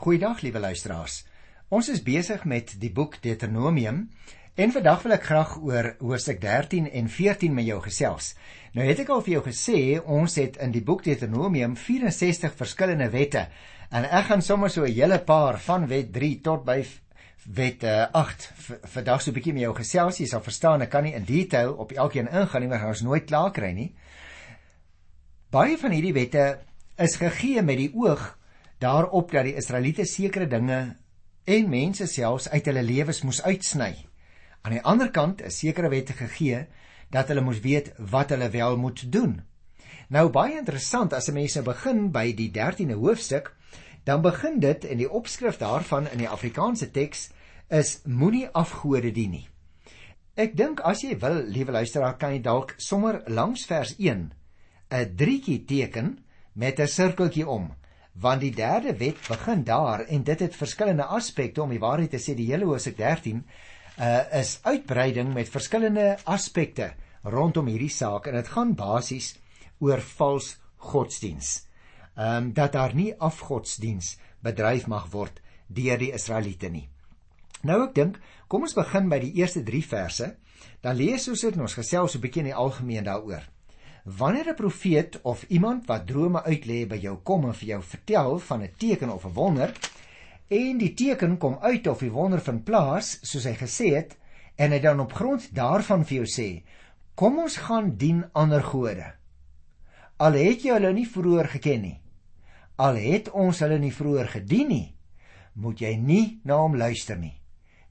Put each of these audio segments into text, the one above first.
Goeiedag liewe luisteraars. Ons is besig met die boek Deuteronomium en vandag wil ek graag oor hoofstuk 13 en 14 met jou gesels. Nou het ek al vir jou gesê ons het in die boek Deuteronomium 64 verskillende wette en ek gaan sommer so 'n hele paar van wet 3 tot by wet uh, 8 vandag so 'n bietjie met jou gesels. Jy sal verstaan ek kan nie in detail op elkeen ingaan nie, maar ons nooit klaar kry nie. Baie van hierdie wette is gegee met die oog daarop dat die Israeliete sekere dinge en mense selfs uit hulle lewens moes uitsny. Aan die ander kant is sekere wette gegee dat hulle moes weet wat hulle wel moet doen. Nou baie interessant as 'n mens nou begin by die 13de hoofstuk, dan begin dit en die opskrif daarvan in die Afrikaanse teks is moenie afgode dien nie. Ek dink as jy wil, liewe luisteraar, kan jy dalk sommer langs vers 1 'n drietjie teken met 'n sirkeltjie om want die derde wet begin daar en dit het verskillende aspekte om die waarheid te sê die hele hoofstuk 13 uh, is uitbreiding met verskillende aspekte rondom hierdie saak en dit gaan basies oor vals godsdiens. Ehm um, dat daar nie afgodsdiens bedryf mag word deur die Israeliete nie. Nou ek dink, kom ons begin by die eerste 3 verse. Dan lees ons dit en ons gesels 'n bietjie in die algemeen daaroor. Wanneer 'n profeet of iemand wat drome uitlê by jou kom en vir jou vertel van 'n teken of 'n wonder en die teken kom uit of die wonder vind plaas soos hy gesê het en hy dan op grond daarvan vir jou sê kom ons gaan dien ander gode. Al het jy hulle nie vroeër geken nie al het ons hulle nie vroeër gedien nie moet jy nie na hom luister nie.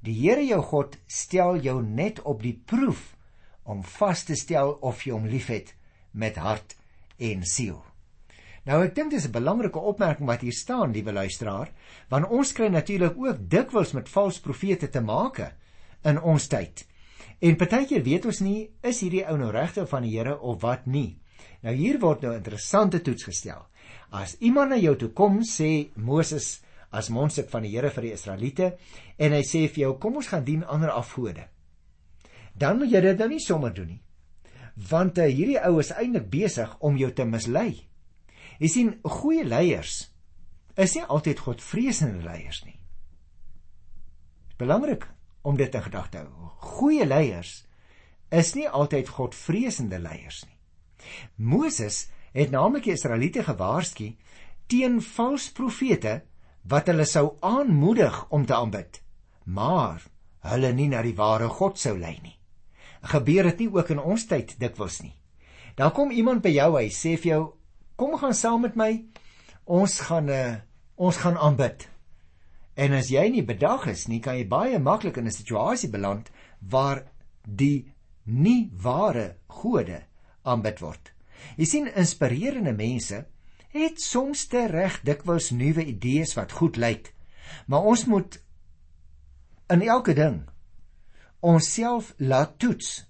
Die Here jou God stel jou net op die proef om vas te stel of jy hom liefhet met hart en siel. Nou ek dink dis 'n belangrike opmerking wat hier staan, liewe luisteraar, want ons kry natuurlik ook dikwels met valse profete te make in ons tyd. En partykeer weet ons nie is hierdie ou nou regte van die Here of wat nie. Nou hier word nou interessante toets gestel. As iemand na jou toe kom sê Moses as mondstuk van die Here vir die Israeliete en hy sê vir jou kom ons gaan dien ander afgode. Dan moet jy dit nou nie sommer doen nie want uh, hierdie ou is eintlik besig om jou te mislei. Jy sien, goeie leiers is nie altyd godvreesende leiers nie. Belangrik om dit in gedagte te hou. Goeie leiers is nie altyd godvreesende leiers nie. Moses het naamlik die Israeliete gewaarsku teen valse profete wat hulle sou aanmoedig om te aanbid, maar hulle nie na die ware God sou lei nie gebeur dit nie ook in ons tyd dikwels nie. Dan kom iemand by jou, hy sê vir jou, kom gaan saam met my. Ons gaan uh, ons gaan aanbid. En as jy nie bedag is nie, kan jy baie maklik in 'n situasie beland waar die nie ware gode aanbid word. Jy sien inspirerende mense het soms te reg dikwels nuwe idees wat goed lyk. Maar ons moet in elke ding onsself laat toets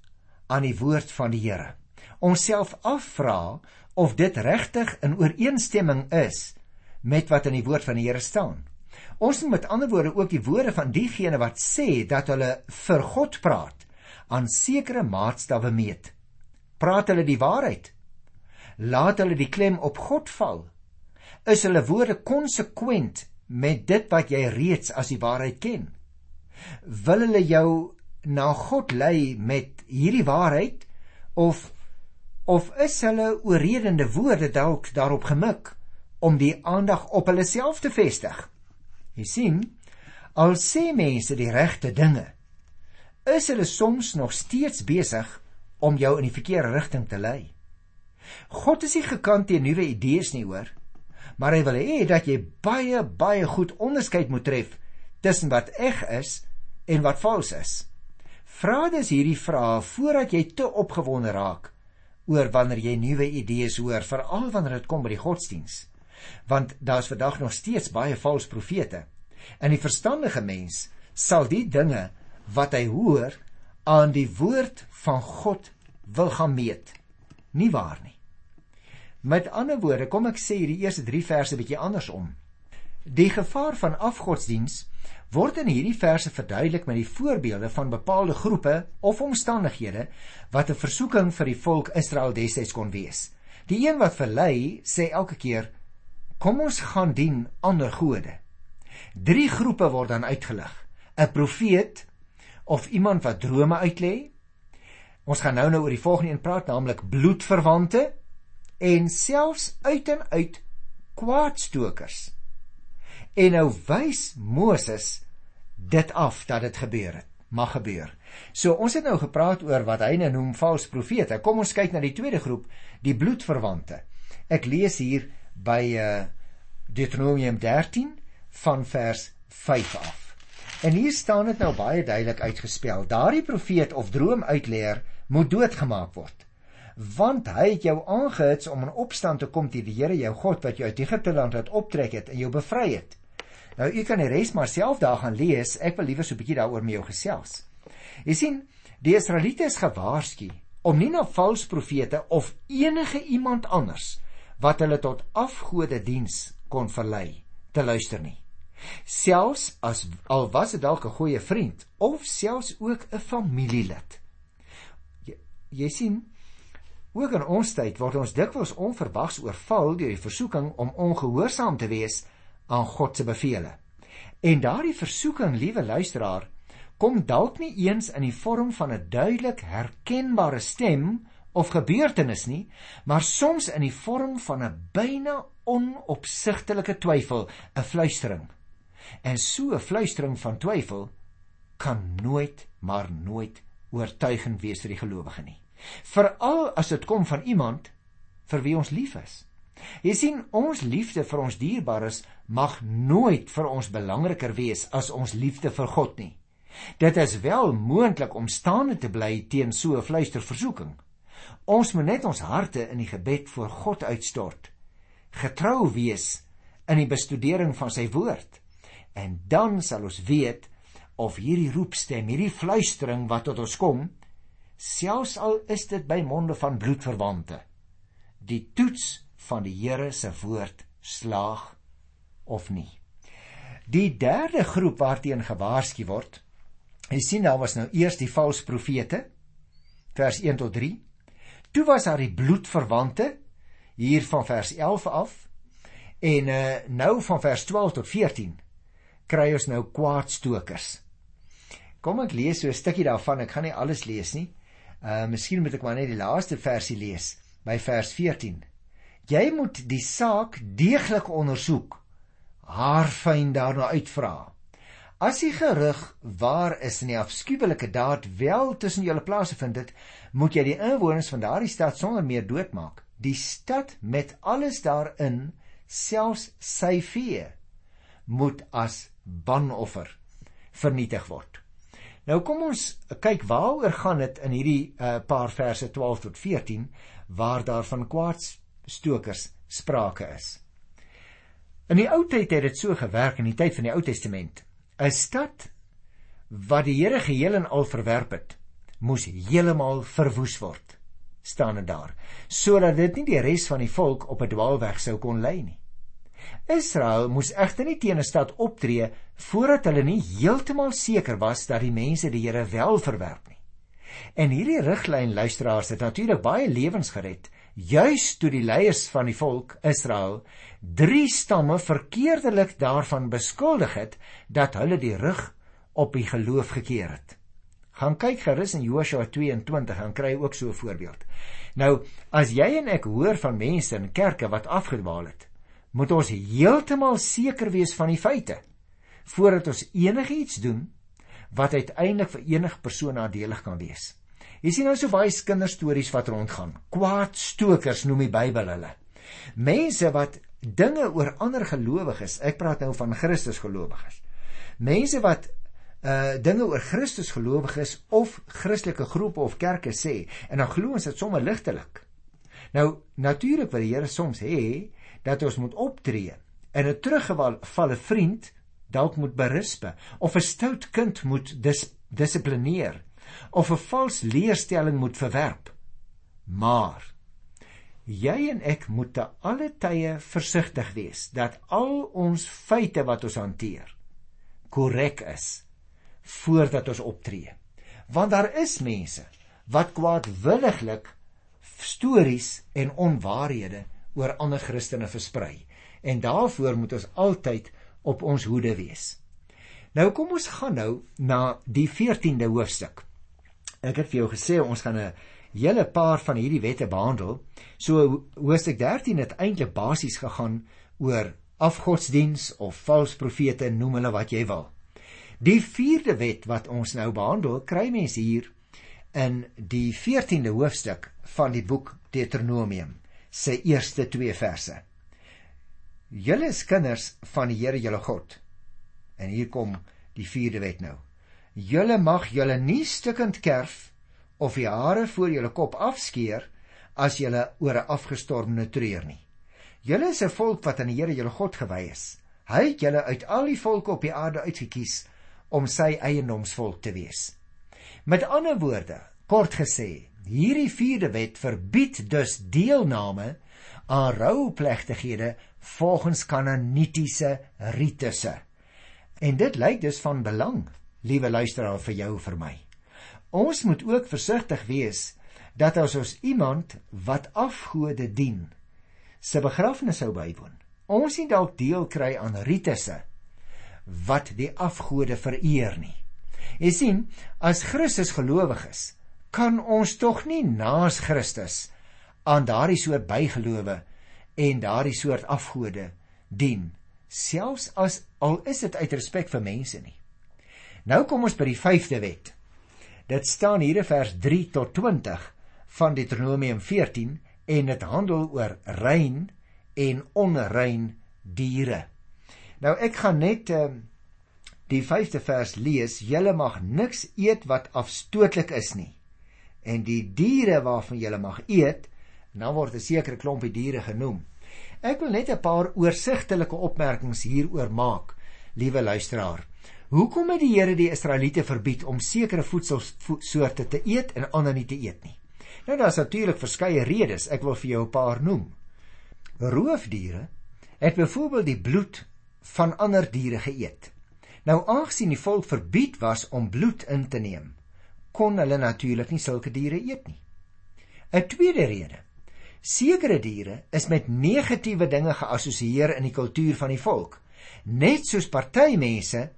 aan die woord van die Here. Onsself afvra of dit regtig in ooreenstemming is met wat in die woord van die Here staan. Ons moet met ander woorde ook die woorde van diegene wat sê dat hulle vir God praat aan sekere maatstawwe meet. Praat hulle die waarheid? Laat hulle die klem op God val? Is hulle woorde konsekwent met dit wat jy reeds as die waarheid ken? Wil hulle jou na God lei met hierdie waarheid of of is hulle oorredende woorde dalk daarop gemik om die aandag op hulle self te vestig? Jy sien, al sê mense die regte dinge, is hulle soms nog steeds besig om jou in die verkeerde rigting te lei. God is nie gekant teen nuwe idees nie, hoor, maar hy wil hê dat jy baie baie goed onderskeid moet tref tussen wat eg is en wat vals is. Vra dus hierdie vrae voordat jy te opgewonde raak oor wanneer jy nuwe idees hoor, veral wanneer dit kom by die godsdiens. Want daar's vandag nog steeds baie valse profete. En die verstandige mens sal die dinge wat hy hoor aan die woord van God wil gaan meet. Nie waar nie. Met ander woorde, kom ek sê hierdie eerste 3 verse bietjie andersom. Die gevaar van afgodsdiens word in hierdie verse verduidelik met die voorbeelde van bepaalde groepe of omstandighede wat 'n versoeking vir die volk Israel destyds kon wees. Die een wat verlei sê elke keer: "Kom ons gaan dien ander gode." Drie groepe word dan uitgelig: 'n profeet of iemand wat drome uitlê. Ons gaan nou nou oor die volgende een praat, naamlik bloedverwante en selfs uit en uit kwaadstokers. En nou wys Moses dit af dat dit gebeur het mag gebeur. So ons het nou gepraat oor wat hy nou noem vals profete. Kom ons kyk na die tweede groep, die bloedverwante. Ek lees hier by uh Deuteronomium 13 van vers 5 af. En hier staan dit nou baie duidelik uitgespel. Daardie profeet of droomuitleer moet doodgemaak word. Want hy het jou aangehits om in opstand te kom teen die Here jou God wat jou uit Egipte land laat optrek het en jou bevry het. Nou u kan die res maar self daar gaan lees. Ek wil liewer so 'n bietjie daaroor met jou gesels. Jy sien, die Israeliete is gewaarsku om nie na valse profete of enige iemand anders wat hulle tot afgode diens kon verlei te luister nie. Selfs as al was dit dalk 'n goeie vriend of selfs ook 'n familielid. Jy, jy sien, ook in ons tyd word ons dikwels onverwags oorval deur die versoeking om ongehoorsaam te wees aan God se beveel. En daardie versoeking, liewe luisteraar, kom dalk nie eens in die vorm van 'n duidelik herkenbare stem of gebeurtenis nie, maar soms in die vorm van 'n byna onopsigtelike twyfel, 'n fluistering. En so 'n fluistering van twyfel kan nooit maar nooit oortuigend wees vir die gelowige nie. Veral as dit kom van iemand vir wie ons lief is. Jy sien, ons liefde vir ons dierbares mag nooit vir ons belangriker wees as ons liefde vir God nie. Dit is wel moontlik om staande te bly teen so 'n fluisterversoeking. Ons moet net ons harte in die gebed voor God uitstort. Getrou wees in die bestudering van sy woord. En dan sal ons weet of hierdie roepstem, hierdie fluistering wat tot ons kom, selfs al is dit by monde van bloedverwante, die toets van die Here se woord slaag of nie. Die derde groep waarteen gewaarsku word, jy sien daar was nou eers die valse profete vers 1 tot 3. Toe was daar die bloedverwante hier van vers 11 af en uh, nou van vers 12 tot 14 kry ons nou kwaadstokers. Kom ek lees so 'n stukkie daarvan, ek gaan nie alles lees nie. Uh miskien moet ek maar net die laaste versie lees by vers Jy moet die saak deeglik ondersoek. Haar fyn daarna uitvra. As die gerug waar is en die afskuwelike daad wel tussen julle plase vind dit, moet jy die inwoners van daardie stad sonder meer doodmaak. Die stad met alles daarin, selfs sy vee, moet as banoffer vernietig word. Nou kom ons kyk waaroor gaan dit in hierdie uh, paar verse 12 tot 14 waar daar van kwaads stokers sprake is. In die Ou Tyd het dit so gewerk in die tyd van die Ou Testament. 'n Stad wat die Here geheel en al verwerp het, moes heeltemal verwoes word. staan dit daar, sodat dit nie die res van die volk op 'n dwaalweg sou kon lei nie. Israel moes egter nie teen 'n stad optree voordat hulle nie heeltemal seker was dat die mense die Here wel verwerp nie. En hierdie riglyn luisteraars het natuurlik baie lewens gered juis toe die leiers van die volk Israel drie stamme verkeerdelik daarvan beskuldig het dat hulle die rug op die geloof gekeer het. Gaan kyk gerus in Joshua 22 en kry ook so 'n voorbeeld. Nou, as jy en ek hoor van mense in kerke wat afgedwaal het, moet ons heeltemal seker wees van die feite voordat ons enigiets doen wat uiteindelik vir enige persoon nadelig kan wees. Jy sien nou so baie kinderstories wat rondgaan. Kwaadstokers noem die Bybel hulle. Mense wat dinge oor ander gelowiges, ek praat nou van Christus gelowiges. Mense wat uh dinge oor Christus gelowiges of Christelike groepe of kerke sê en dan glo ons dit sommer ligtelik. Nou natuurlik wil die Here soms hê dat ons moet optree en 'n teruggevalle vriend dalk moet berispe of 'n stout kind moet dis dissiplineer of 'n vals leerstelling moet verwerp. Maar jy en ek moet te alle tye versigtig wees dat al ons feite wat ons hanteer korrek is voordat ons optree. Want daar is mense wat kwaadwilliglik stories en onwaarhede oor ander Christene versprei. En daarvoor moet ons altyd op ons hoede wees. Nou kom ons gaan nou na die 14de hoofstuk. Ek het vir jou gesê ons gaan 'n hele paar van hierdie wette behandel. So hoofstuk 13 het eintlik basies gegaan oor afgodsdiens of vals profete, noem hulle wat jy wil. Die 4de wet wat ons nou behandel, kry mens hier in die 14de hoofstuk van die boek Deuteronomium se eerste 2 verse. Julle is kinders van die Here julle God. En hier kom die 4de wet nou. Julle mag julle nie stukkend kerf of die hare voor julle kop afskeer as julle oor 'n afgestormde treur nie. Julle is 'n volk wat aan die Here julle God gewy is. Hy het julle uit al die volke op die aarde uitgekies om sy eiendomsvolk te wees. Met ander woorde, kort gesê, hierdie vierde wet verbied dus deelname aan rouplegtighede volgens kanonitiese ritusse. En dit lyk dus van belang, liewe luisteraar vir jou vir my. Ons moet ook versigtig wees dat as ons iemand wat afgode dien se begrafnis sou bywoon, ons nie dalk deel kry aan ritusse wat die afgode vereer nie. Jy sien, as Christus gelowig is, kan ons tog nie naas Christus aan daardie soort bygelowe en daardie soort afgode dien, selfs as al is dit uit respek vir mense nie. Nou kom ons by die 5de wet. Dit staan hier in vers 3 tot 20 van Deuteronomium 14 en dit handel oor rein en onrein diere. Nou ek gaan net uh, die 5de vers lees. Julle mag niks eet wat afstootlik is nie. En die diere waarvan julle mag eet, nou word 'n sekere klompie diere genoem. Ek wil net 'n paar oorsigtelike opmerkings hieroor maak, liewe luisteraar. Hoekom het die Here die Israeliete verbied om sekere voedselsoorte te eet en ander nie te eet nie? Nou daar's natuurlik verskeie redes. Ek wil vir jou 'n paar noem. Roofdiere het byvoorbeeld die bloed van ander diere geëet. Nou aangesien die volk verbied was om bloed in te neem, kon hulle natuurlik nie sulke diere eet nie. 'n Tweede rede. Sekere diere is met negatiewe dinge geassosieer in die kultuur van die volk. Net soos party mense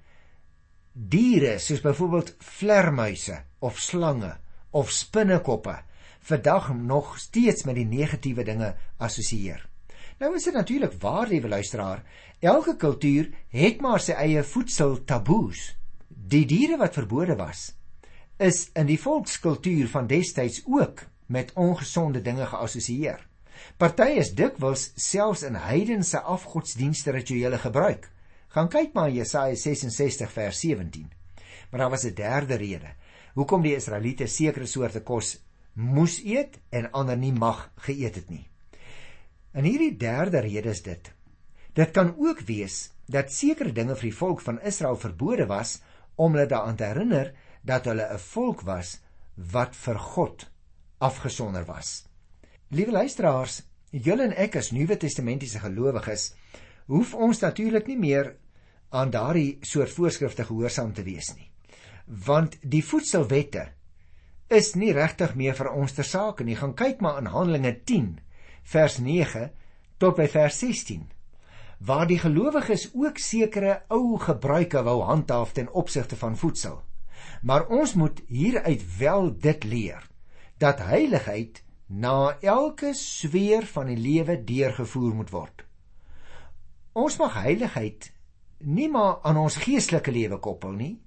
diere soos byvoorbeeld vlermuise of slange of spinnekoppe vandag nog steeds met die negatiewe dinge assosieer. Nou is dit natuurlik waar, liewe luisteraar, elke kultuur het maar sy eie voedsel taboes. Die diere wat verbode was, is in die volkskultuur van destyds ook met ongesonde dinge geassosieer. Party is dikwels selfs in heidense afgodsdienste rituele gebruik. Gaan kyk maar Jesaja 66 vers 17. Maar daar was 'n derde rede hoekom die Israeliete sekere soorte kos moes eet en ander nie mag geëet het nie. En hierdie derde rede is dit. Dit kan ook wees dat sekere dinge vir die volk van Israel verbode was om hulle daaraan te herinner dat hulle 'n volk was wat vir God afgesonder was. Liewe luisteraars, julle en ek as Nuwe Testamentiese gelowiges hoef ons natuurlik nie meer aan daardie soort voorskrifte gehoorsaam te wees nie. Want die voedselwette is nie regtig meer vir ons ter sake nie. Gaan kyk maar in Handelinge 10 vers 9 tot by vers 16 waar die gelowiges ook sekere ou gebruike wou handhaaf ten opsigte van voedsel. Maar ons moet hieruit wel dit leer dat heiligheid na elke sweer van die lewe deurgevoer moet word. Ons mag heiligheid nie maar aan ons geestelike lewe koppel nie,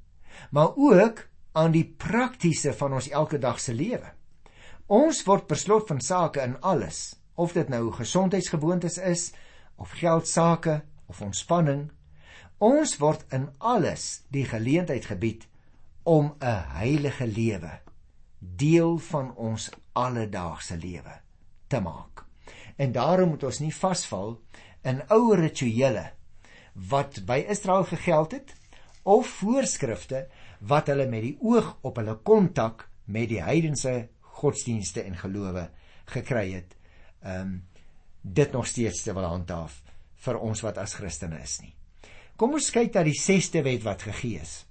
maar ook aan die praktiese van ons elke dag se lewe. Ons word beslot van sake in alles, of dit nou gesondheidsgewoontes is of geld sake of ontspanning. Ons word in alles die geleentheid gebied om 'n heilige lewe deel van ons alledaagse lewe te maak. En daarom moet ons nie vasval in ou rituele wat by Israel gegeld het of voorskrifte wat hulle met die oog op hulle kontak met die heidense godsdienste en gelowe gekry het. Ehm um, dit nog steeds te wil handhaaf vir ons wat as Christene is nie. Kom ons kyk na die 6ste wet wat gegee is.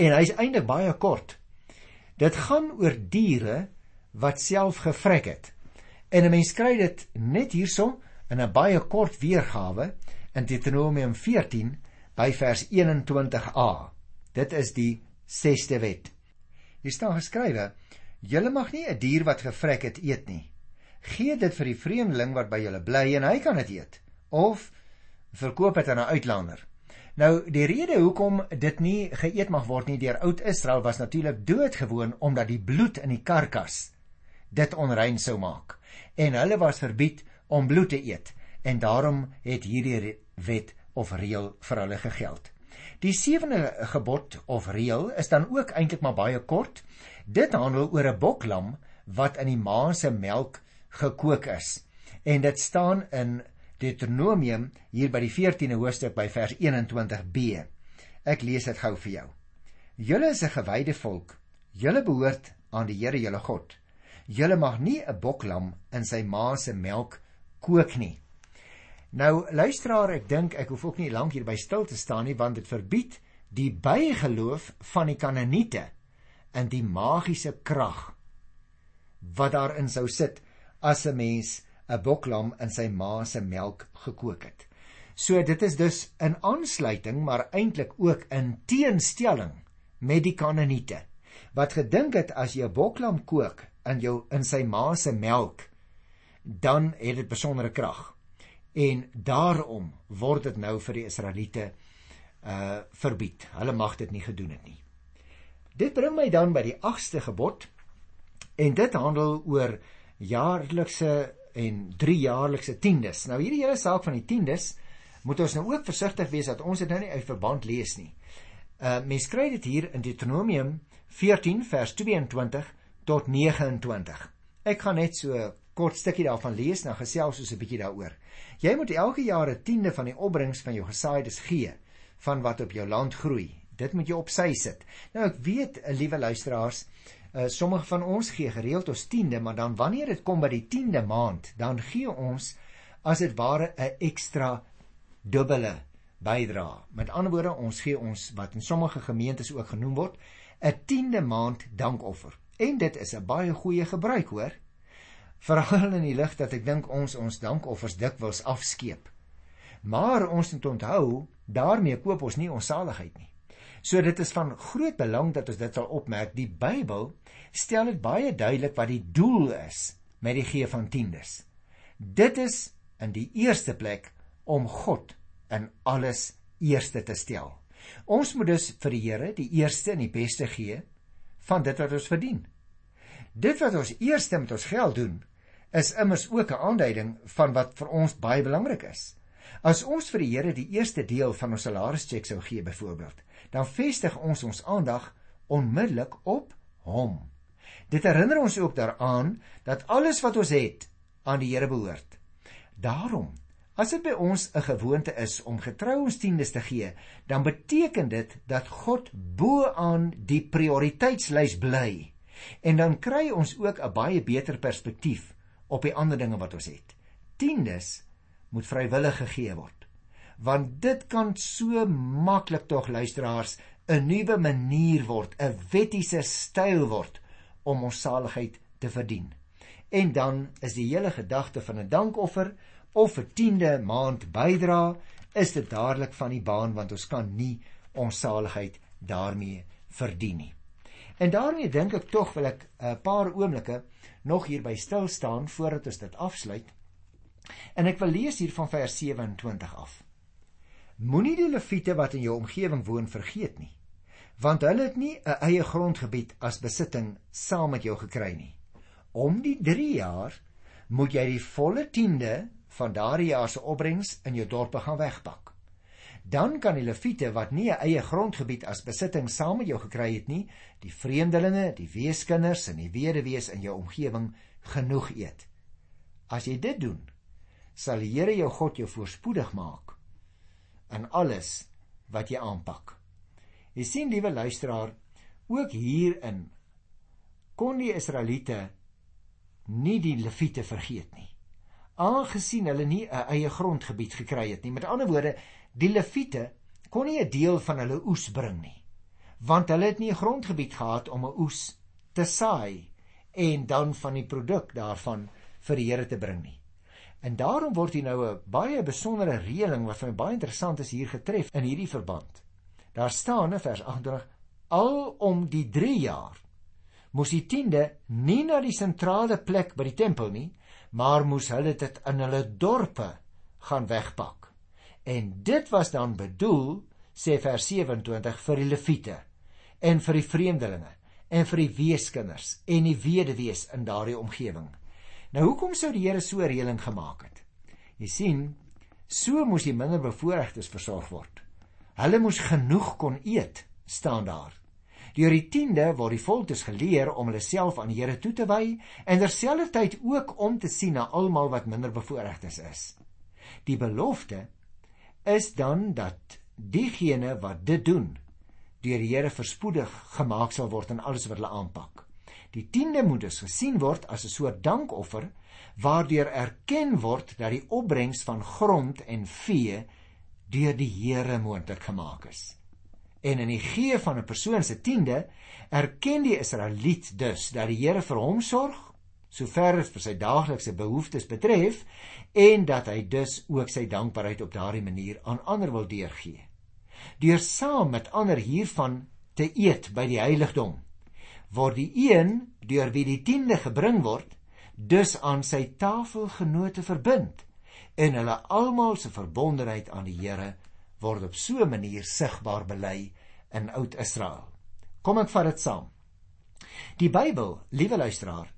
En hy's eintlik baie kort. Dit gaan oor diere wat self gevrek het. En 'n mens kry dit net hierso in 'n baie kort weergawe in Deuteronomium 14 by vers 21a. Dit is die 6ste wet. Hier staan geskrywe: Julle mag nie 'n dier wat gevrek het eet nie. Gee dit vir die vreemdeling wat by julle bly en hy kan dit eet of verkoop dit aan 'n uitlander. Nou die rede hoekom dit nie geëet mag word nie deur oud Israel was natuurlik doodgewoon omdat die bloed in die karkas dit onrein sou maak. En hulle was verbied om bloed te eet en daarom het hierdie wet of reël vir hulle gegeld. Die sewende gebod of reël is dan ook eintlik maar baie kort. Dit handel oor 'n boklam wat in die ma se melk gekook is. En dit staan in Deuteronomium hier by die 14de hoofstuk by vers 21b. Ek lees dit gou vir jou. Julle is 'n gewyde volk. Julle behoort aan die Here julle God. Julle mag nie 'n boklam in sy ma se melk kook nie. Nou luisteraar, ek dink ek hoef ook nie lank hier by stil te staan nie want dit verbied die bygeloof van die Kanaaniete in die magiese krag wat daarin sou sit as 'n mens 'n boklam in sy ma se melk gekook het. So dit is dus in aansluiting maar eintlik ook in teenstelling met die Kanaaniete wat gedink het as jy 'n boklam kook in jou in sy ma se melk dan het dit besondere krag en daarom word dit nou vir die Israeliete uh verbied. Hulle mag dit nie gedoen het nie. Dit bring my dan by die 8ste gebod en dit handel oor jaarlikse en 3 jaarlikse tiendes. Nou hierdie hele saak van die tiendes moet ons nou ook versigtig wees dat ons dit nou nie uit verband lees nie. Uh mens kry dit hier in Deuteronomium 14 vers 22 tot 29. Ek gaan net so kort stukkie daarvan lees en dan gesels ons 'n bietjie daaroor. Jy moet elke jaar 'n tiende van die opbrengs van jou gesaaides gee van wat op jou land groei. Dit moet jy op sy sit. Nou ek weet, eh, liewe luisteraars, uh, sommige van ons gee gereeld ons tiende, maar dan wanneer dit kom by die 10de maand, dan gee ons as dit ware 'n ekstra dubbele bydra. Met ander woorde, ons gee ons wat in sommige gemeentes ook genoem word, 'n 10de maand dankoffer. En dit is 'n baie goeie gebruik, hoor veral in die lig dat ek dink ons ons dankoffers dikwels afskeep. Maar ons moet onthou, daarmee koop ons nie ons saligheid nie. So dit is van groot belang dat ons dit sal opmerk. Die Bybel stel dit baie duidelik wat die doel is met die gee van tiendes. Dit is in die eerste plek om God in alles eerste te stel. Ons moet dus vir die Here die eerste en die beste gee van dit wat ons verdien. Dit wat ons eerste met ons geld doen, is immers ook 'n aanduiding van wat vir ons baie belangrik is. As ons vir die Here die eerste deel van ons salarischeck sou gee byvoorbeeld, dan vestig ons ons aandag onmiddellik op hom. Dit herinner ons ook daaraan dat alles wat ons het aan die Here behoort. Daarom, as dit by ons 'n gewoonte is om getrou ons tiendes te gee, dan beteken dit dat God bo aan die prioriteitslys bly. En dan kry ons ook 'n baie beter perspektief op die ander dinge wat ons het. Tiendes moet vrywillig gegee word. Want dit kan so maklik tog luisteraars 'n nuwe manier word, 'n wettiese styl word om ons saligheid te verdien. En dan is die hele gedagte van 'n dankoffer of 'n tiende maand bydra, is dit dadelik van die baan want ons kan nie ons saligheid daarmee verdien nie. En daarmee dink ek tog wil ek 'n paar oomblikke nog hierby stil staan voordat ons dit afsluit. En ek wil lees hier van vers 27 af. Moenie die leviete wat in jou omgewing woon vergeet nie, want hulle het nie 'n eie grondgebied as besitting saam met jou gekry nie. Om die 3 jaar moet jy die volle tiende van daardie jaar se opbrengs in jou dorpe gaan wegpak. Dan kan die leviete wat nie 'n eie grondgebied as besitting saam met jou gekry het nie, die vreemdelinge, die weeskinders en die weduwees in jou omgewing genoeg eet. As jy dit doen, sal die Here jou God jou voorspoedig maak in alles wat jy aanpak. Jy sien liewe luisteraar, ook hierin kon die Israeliete nie die leviete vergeet nie. Aangesien hulle nie 'n eie grondgebied gekry het nie. Met ander woorde, Die leviete kon nie 'n deel van hulle oes bring nie, want hulle het nie 'n grondgebied gehad om 'n oes te saai en dan van die produk daarvan vir die Here te bring nie. En daarom word hier nou 'n baie besondere reëling wat vir my baie interessant is hier getref in hierdie verband. Daar staan in vers 28 al om die 3 jaar moes die tiende nie na die sentrale plek by die tempel nie, maar moes hulle dit in hulle dorpe gaan wegpak. En dit was dan bedoel, sê vers 27 vir die leviete en vir die vreemdelinge en vir die weeskinders en die weduwees in daardie omgewing. Nou hoekom sou die Here so 'n reëling gemaak het? Jy sien, so moes die minderbevoorregtes versorg word. Hulle moes genoeg kon eet, staan daar. Deur die 10de word die volk dus geleer om hulle self aan die Here toe te wy en terselfdertyd ook om te sien na almal wat minder bevoorregtes is. Die belofte is dan dat diegene wat dit doen deur die Here verspoedig gemaak sal word in alles wat hulle aanpak. Die 10de moet dus gesien word as 'n soort dankoffer waardeur erken word dat die opbrengs van grond en vee deur die Here moontlik gemaak is en in die gee van 'n persoon se tiende erken die Israeliet dus dat die Here vir hom sorg sover dit vir sy daaglikse behoeftes betref en dat hy dus ook sy dankbaarheid op daardie manier aan ander wil deurgee. Deur saam met ander hiervan te eet by die heiligdom word die een deur wie die tiende gebring word dus aan sy tafelgenote verbind en hulle almal se verbondenheid aan die Here word op so 'n manier sigbaar bely in Oud-Israel. Kom ek vat dit saam. Die Bybel, liewe luisteraar,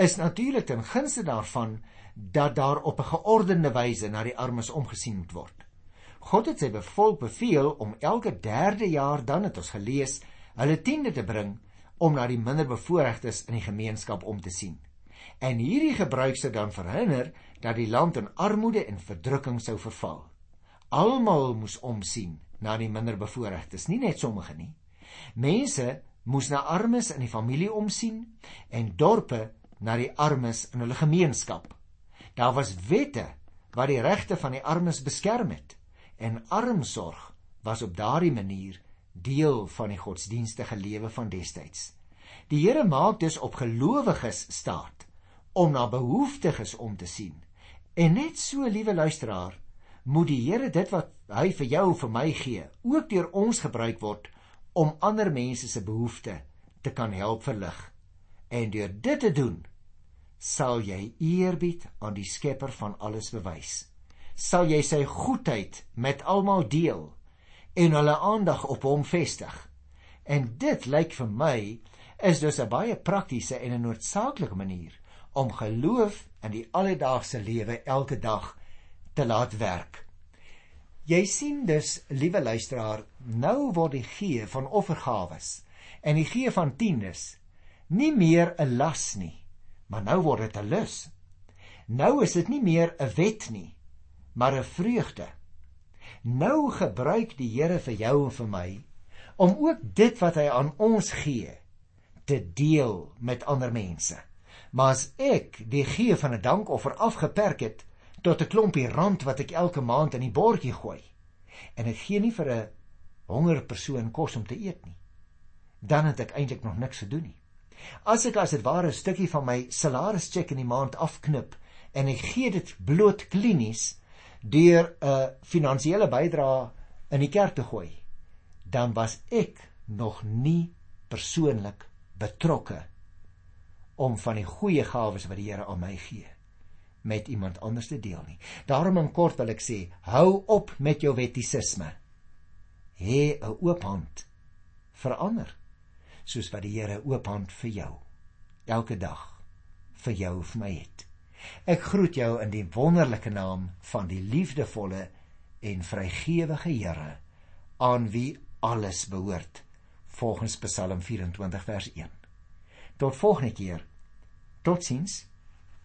is natuurlik ten gunste daarvan dat daar op 'n geordende wyse na die armes omgesien moet word. God het sy volk beveel om elke derde jaar dan het ons gelees, hulle tiende te bring om na die minderbevoorregtes in die gemeenskap om te sien. En hierdie gebruik sou dan verhinder dat die land in armoede en verdrukking sou verval. Almal moes omsien na die minderbevoorregtes, nie net sommige nie. Mense moes na armes in die familie omsien en dorpe na die armes in hulle gemeenskap. Daar was wette wat die regte van die armes beskerm het en armsorg was op daardie manier deel van die godsdienstige lewe van destyds. Die Here maak dus op gelowiges staat om na behoeftiges om te sien. En net so, liewe luisteraar, moet die Here dit wat hy vir jou vir my gee, ook deur ons gebruik word om ander mense se behoeftes te kan help verlig. En deur dit te doen, sal jy eerbied aan die Skepper van alles bewys. Sal jy sy goedheid met almal deel en hulle aandag op hom vestig. En dit lyk vir my is dus 'n baie praktiese en 'n noodsaaklike manier om geloof in die alledaagse lewe elke dag te laat werk. Jy sien dus, liewe luisteraar, nou word die gee van offergawes en die gee van tiendes nie meer 'n las nie, maar nou word dit 'n lus. Nou is dit nie meer 'n wet nie, maar 'n vreugde. Nou gebruik die Here vir jou en vir my om ook dit wat hy aan ons gee te deel met ander mense. Maar as ek die gee van 'n dankoffer afgeperk het tot 'n klompie rand wat ek elke maand in die bordjie gooi. En ek gee nie vir 'n honger persoon kos om te eet nie. Dan het ek eintlik nog niks gedoen nie. As ek as dit ware 'n stukkie van my salarischeck in die maand afknip en ek gee dit bloot klinies deur 'n finansiële bydrae in die kerk te gooi, dan was ek nog nie persoonlik betrokke om van die goeie gawes wat die Here aan my gee met iemand anders te deel nie. Daarom in kort wil ek sê, hou op met jou wettisisme. Hê 'n oop hand vir ander, soos wat die Here oop hand vir jou elke dag vir jou of my het. Ek groet jou in die wonderlike naam van die liefdevolle en vrygewige Here aan wie alles behoort volgens Psalm 24 vers 1. Tot volgende keer. Totsiens.